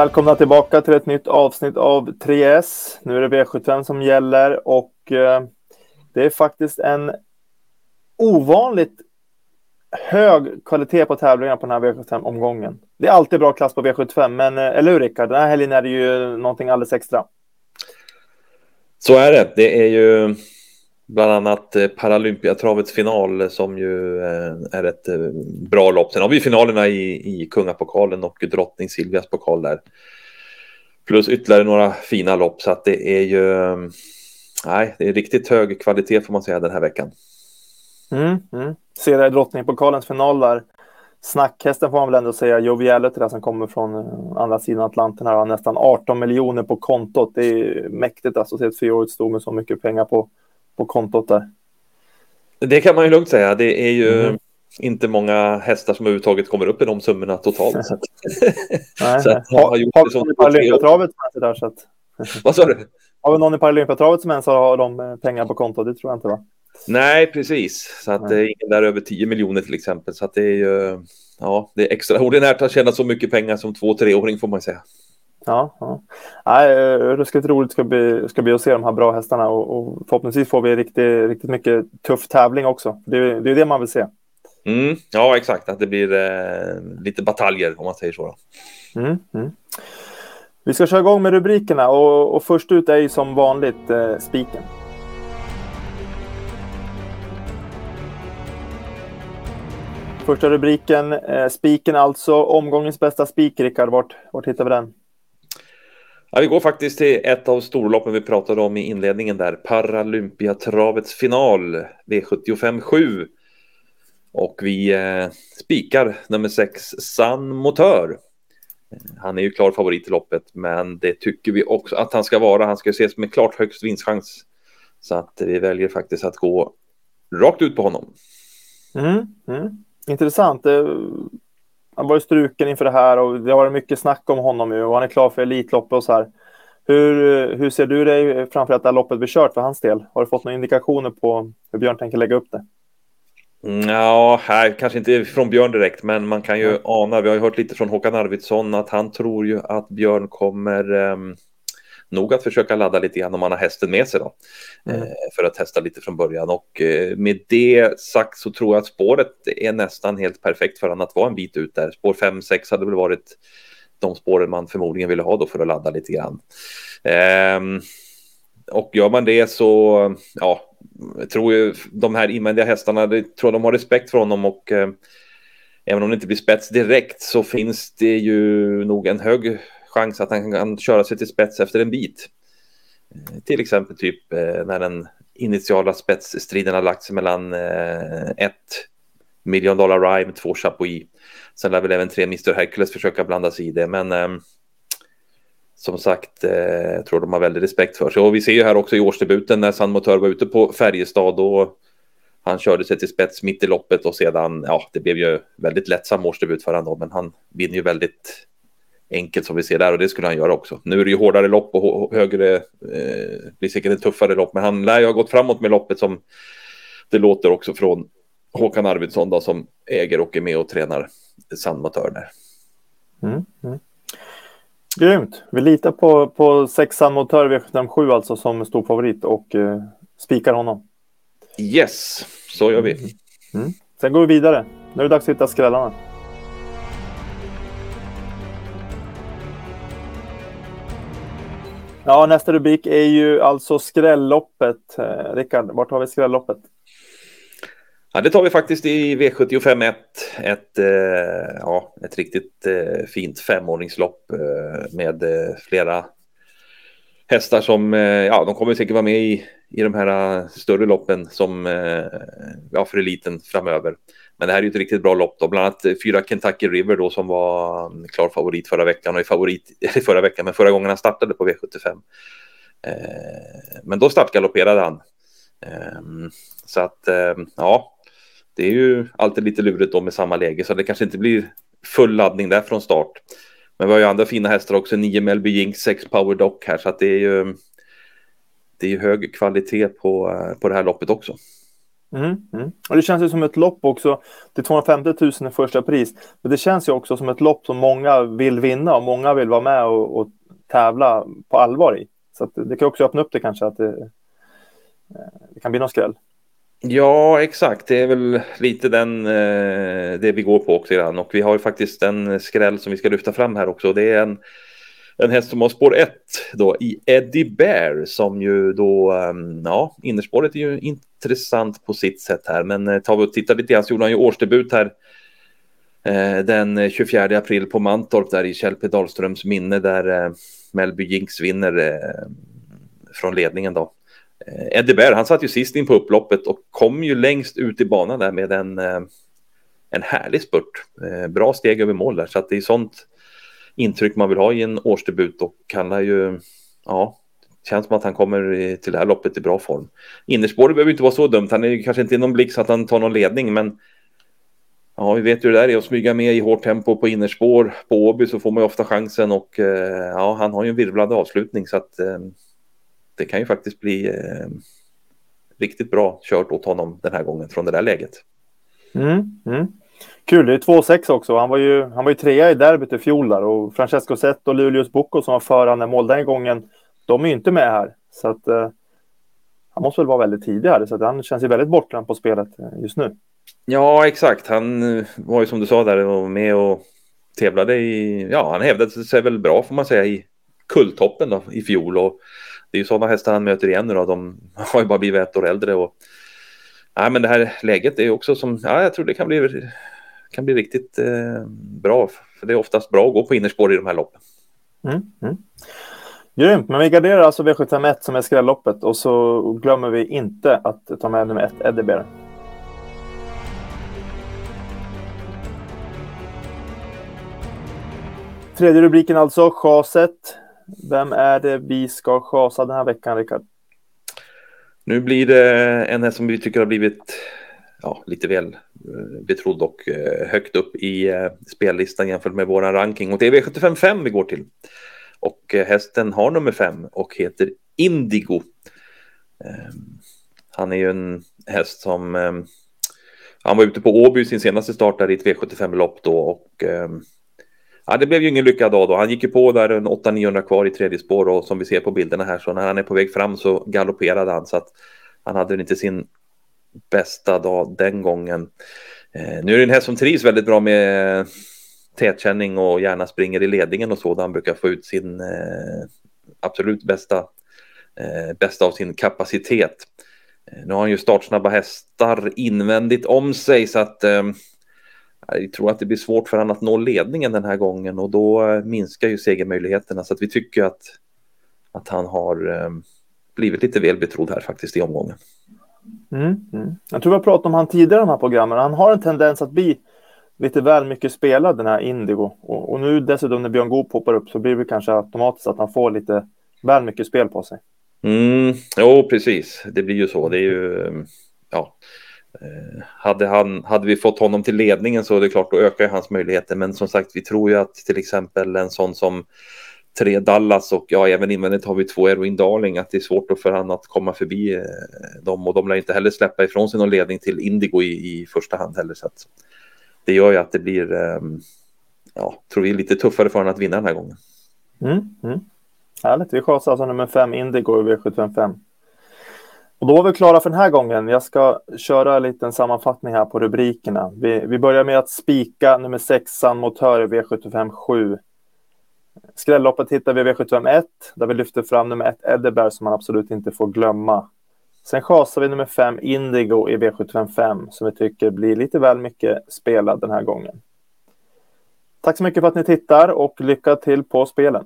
Välkomna tillbaka till ett nytt avsnitt av 3S. Nu är det V75 som gäller och eh, det är faktiskt en ovanligt hög kvalitet på tävlingarna på den här V75-omgången. Det är alltid bra klass på V75, men eh, eller hur Rickard? Den här helgen är det ju någonting alldeles extra. Så är det. Det är ju bland annat eh, Paralympiatravets final eh, som ju eh, är ett bra lopp. Sen har vi finalerna i, i Kungapokalen och Drottning Silvias pokal där. Plus ytterligare några fina lopp så att det är ju nej, det är riktigt hög kvalitet får man säga den här veckan. Mm, mm. Ser jag Drottningpokalens final där. Snackhästen får man väl ändå säga, Jovialet där som kommer från andra sidan Atlanten här har nästan 18 miljoner på kontot. Det är mäktigt alltså att se ett fyraårigt sto med så mycket pengar på på kontot där. Det kan man ju lugnt säga. Det är ju mm. inte många hästar som överhuvudtaget kommer upp i de summorna totalt. nej, så har, har, gjort har det som Paralympiatravet där så att... Vad sa du? Har vi någon i Paralympiatravet som ens har de eh, pengar på kontot? Det tror jag inte va? Nej, precis. Så att det är ingen där över 10 miljoner till exempel. Så att det är ju, ja, det är extraordinärt att tjäna så mycket pengar som två, treåring får man säga. Ja, ja. Nej, eh, ruskigt roligt ska bli, ska bli att se de här bra hästarna och, och förhoppningsvis får vi riktigt, riktigt mycket tuff tävling också. Det, är, det är det man vill se. Mm, ja, exakt. Att det blir eh, lite bataljer om man säger så. Mm, mm. Vi ska köra igång med rubrikerna och, och först ut är ju som vanligt eh, spiken. Första rubriken, eh, spiken alltså. Omgångens bästa spik, Rickard. Vart, vart hittar vi den? Ja, vi går faktiskt till ett av storloppen vi pratade om i inledningen där. Paralympiatravets final V75 7. Och vi eh, spikar nummer 6 San Motör. Han är ju klar favorit i loppet, men det tycker vi också att han ska vara. Han ska ses med klart högst vinstchans. Så att vi väljer faktiskt att gå rakt ut på honom. Mm, mm. Intressant. Eh, han var ju struken inför det här och det har varit mycket snack om honom ju och han är klar för Elitloppet och så här. Hur, hur ser du dig framför att det här loppet blir kört för hans del? Har du fått några indikationer på hur Björn tänker lägga upp det? Mm, ja, här, kanske inte från Björn direkt, men man kan ju mm. ana. Vi har ju hört lite från Håkan Arvidsson att han tror ju att Björn kommer um, nog att försöka ladda lite grann om han har hästen med sig då. Mm. Eh, för att testa lite från början. Och eh, med det sagt så tror jag att spåret är nästan helt perfekt för honom att vara en bit ut där. Spår 5-6 hade väl varit de spåren man förmodligen ville ha då för att ladda lite grann. Eh, och gör man det så, ja, jag tror ju de här invändiga hästarna, det tror de har respekt för honom och eh, även om det inte blir spets direkt så finns det ju nog en hög chans att han kan köra sig till spets efter en bit. Eh, till exempel typ eh, när den initiala spetsstriden har lagt sig mellan eh, ett miljon dollar rhyme, två Chapuis. Sen lär väl även tre Mr Hercules försöka blanda sig i det, men ehm, som sagt, jag tror de har väldigt respekt för sig. Och vi ser ju här också i årsdebuten när San Motör var ute på Färjestad och han körde sig till spets mitt i loppet och sedan, ja, det blev ju väldigt lättsam årsdebut för honom, men han vinner ju väldigt enkelt som vi ser där och det skulle han göra också. Nu är det ju hårdare lopp och högre, eh, blir säkert ett tuffare lopp, men han lär ju ha gått framåt med loppet som det låter också från Håkan Arvidsson då, som äger och är med och tränar Sandmotör där. Mm, mm. Grymt. Vi litar på, på sexan motör V757 alltså som stor favorit och eh, spikar honom. Yes, så gör vi. Mm. mm. Sen går vi vidare. Nu är det dags att hitta skrällarna. Ja, nästa rubrik är ju alltså skrälloppet. Eh, Rickard, vart har vi skrälloppet? Ja, det tar vi faktiskt i V75 1. Ett, eh, ja, ett riktigt eh, fint femordningslopp eh, med eh, flera hästar som, eh, ja, de kommer säkert vara med i, i de här eh, större loppen som, eh, ja, för eliten framöver. Men det här är ju ett riktigt bra lopp då, bland annat eh, fyra Kentucky River då som var klar favorit förra veckan och är favorit, eller förra veckan, men förra gången han startade på V75. Eh, men då startgalopperade han. Ehm, så att, ehm, ja, det är ju alltid lite lurigt då med samma läge så det kanske inte blir full laddning där från start. Men vi har ju andra fina hästar också, 9 Melby Jinx, 6 Power Dock här så att det är ju det är ju hög kvalitet på, eh, på det här loppet också. Mm, mm. Och det känns ju som ett lopp också. Det är 250 000 i första pris. Men det känns ju också som ett lopp som många vill vinna och många vill vara med och, och tävla på allvar i. Så det kan också öppna upp det kanske att det, eh, det kan bli någon skräll. Ja, exakt. Det är väl lite den eh, det vi går på också grann. Och vi har ju faktiskt en skräll som vi ska lyfta fram här också. Det är en, en häst som har spår 1 då i Eddie Bear som ju då, ehm, ja, innerspåret är ju intressant på sitt sätt här. Men eh, tar vi och tittar lite grann så gjorde han ju årsdebut här eh, den eh, 24 april på Mantorp där i Kjell P Dahlströms minne där Melby Jinx vinner från ledningen då. Eddie Bear, han satt ju sist in på upploppet och kom ju längst ut i banan där med en, en härlig spurt. Bra steg över mål där, så att det är sånt intryck man vill ha i en årsdebut och han är ju, ja, känns som att han kommer till det här loppet i bra form. Innerspåret behöver inte vara så dumt, han är kanske inte i någon blick så att han tar någon ledning, men ja, vi vet ju hur det där är att smyga med i hårt tempo på innerspår. På Åby så får man ju ofta chansen och eh, ja, han har ju en virvlande avslutning så att eh, det kan ju faktiskt bli eh, riktigt bra kört åt honom den här gången från det där läget. Mm, mm. Kul, det är 2-6 också. Han var ju, han var ju trea i derbyt i fjol där och Francesco Zet och Luleås Bocco som var förande mål den gången, de är ju inte med här. Så att eh, han måste väl vara väldigt tidig här, så att han känns ju väldigt bortglömd på spelet eh, just nu. Ja, exakt. Han eh, var ju som du sa där och med och tävlade i, ja, han hävdade sig väl bra får man säga i kulltoppen då i fjol och det är ju sådana hästar han möter igen nu då. De har ju bara blivit ett år äldre och ja, men det här läget är också som, ja, jag tror det kan bli, kan bli riktigt eh, bra. För det är oftast bra att gå på innerspår i de här loppen. Mm, mm. Grymt, men vi garderar alltså V751 som är skrälloppet och så glömmer vi inte att ta med nummer ett, Eddie Bear. Tredje rubriken alltså, chaset. Vem är det vi ska chasa den här veckan, Rickard? Nu blir det en häst som vi tycker har blivit ja, lite väl Eh, betrodd och eh, högt upp i eh, spellistan jämfört med våran ranking. Och det är V755 vi går till. Och hästen har nummer fem och heter Indigo. Ehm, han är ju en häst som ehm, han var ute på Åby sin senaste start där i ett V75-lopp då och ehm, ja, det blev ju ingen lyckad dag då. Han gick ju på där en 800-900 kvar i tredje spår och som vi ser på bilderna här så när han är på väg fram så galopperade han så att han hade inte sin bästa dag den gången. Eh, nu är det en häst som trivs väldigt bra med tätkänning och gärna springer i ledningen och så där han brukar få ut sin eh, absolut bästa, eh, bästa av sin kapacitet. Eh, nu har han ju startsnabba hästar invändigt om sig så att eh, jag tror att det blir svårt för honom att nå ledningen den här gången och då eh, minskar ju segermöjligheterna så att vi tycker att, att han har eh, blivit lite väl betrodd här faktiskt i omgången. Mm, mm. Jag tror vi har pratat om han tidigare i de här programmen. Han har en tendens att bli lite väl mycket spelad den här Indigo och, och nu dessutom när Björn Goop poppar upp så blir det kanske automatiskt att han får lite väl mycket spel på sig. Mm, jo, precis. Det blir ju så. Det är ju mm, ja, Eh, hade, han, hade vi fått honom till ledningen så är det klart, då ökar hans möjligheter. Men som sagt, vi tror ju att till exempel en sån som tre Dallas och ja, även invändigt har vi två Erwin Darling, att det är svårt för honom att komma förbi eh, dem och de lär inte heller släppa ifrån sig någon ledning till Indigo i, i första hand heller. Så att det gör ju att det blir, eh, ja, tror vi, lite tuffare för honom att vinna den här gången. Mm, mm. Härligt, vi chansar alltså nummer fem Indigo i V755. Och då var vi klara för den här gången. Jag ska köra en liten sammanfattning här på rubrikerna. Vi, vi börjar med att spika nummer 6 Motör i V75 7. Skrälloppet hittar vi i V751 där vi lyfter fram nummer 1 Edeberg som man absolut inte får glömma. Sen chasar vi nummer 5 Indigo i V755 som vi tycker blir lite väl mycket spelad den här gången. Tack så mycket för att ni tittar och lycka till på spelen.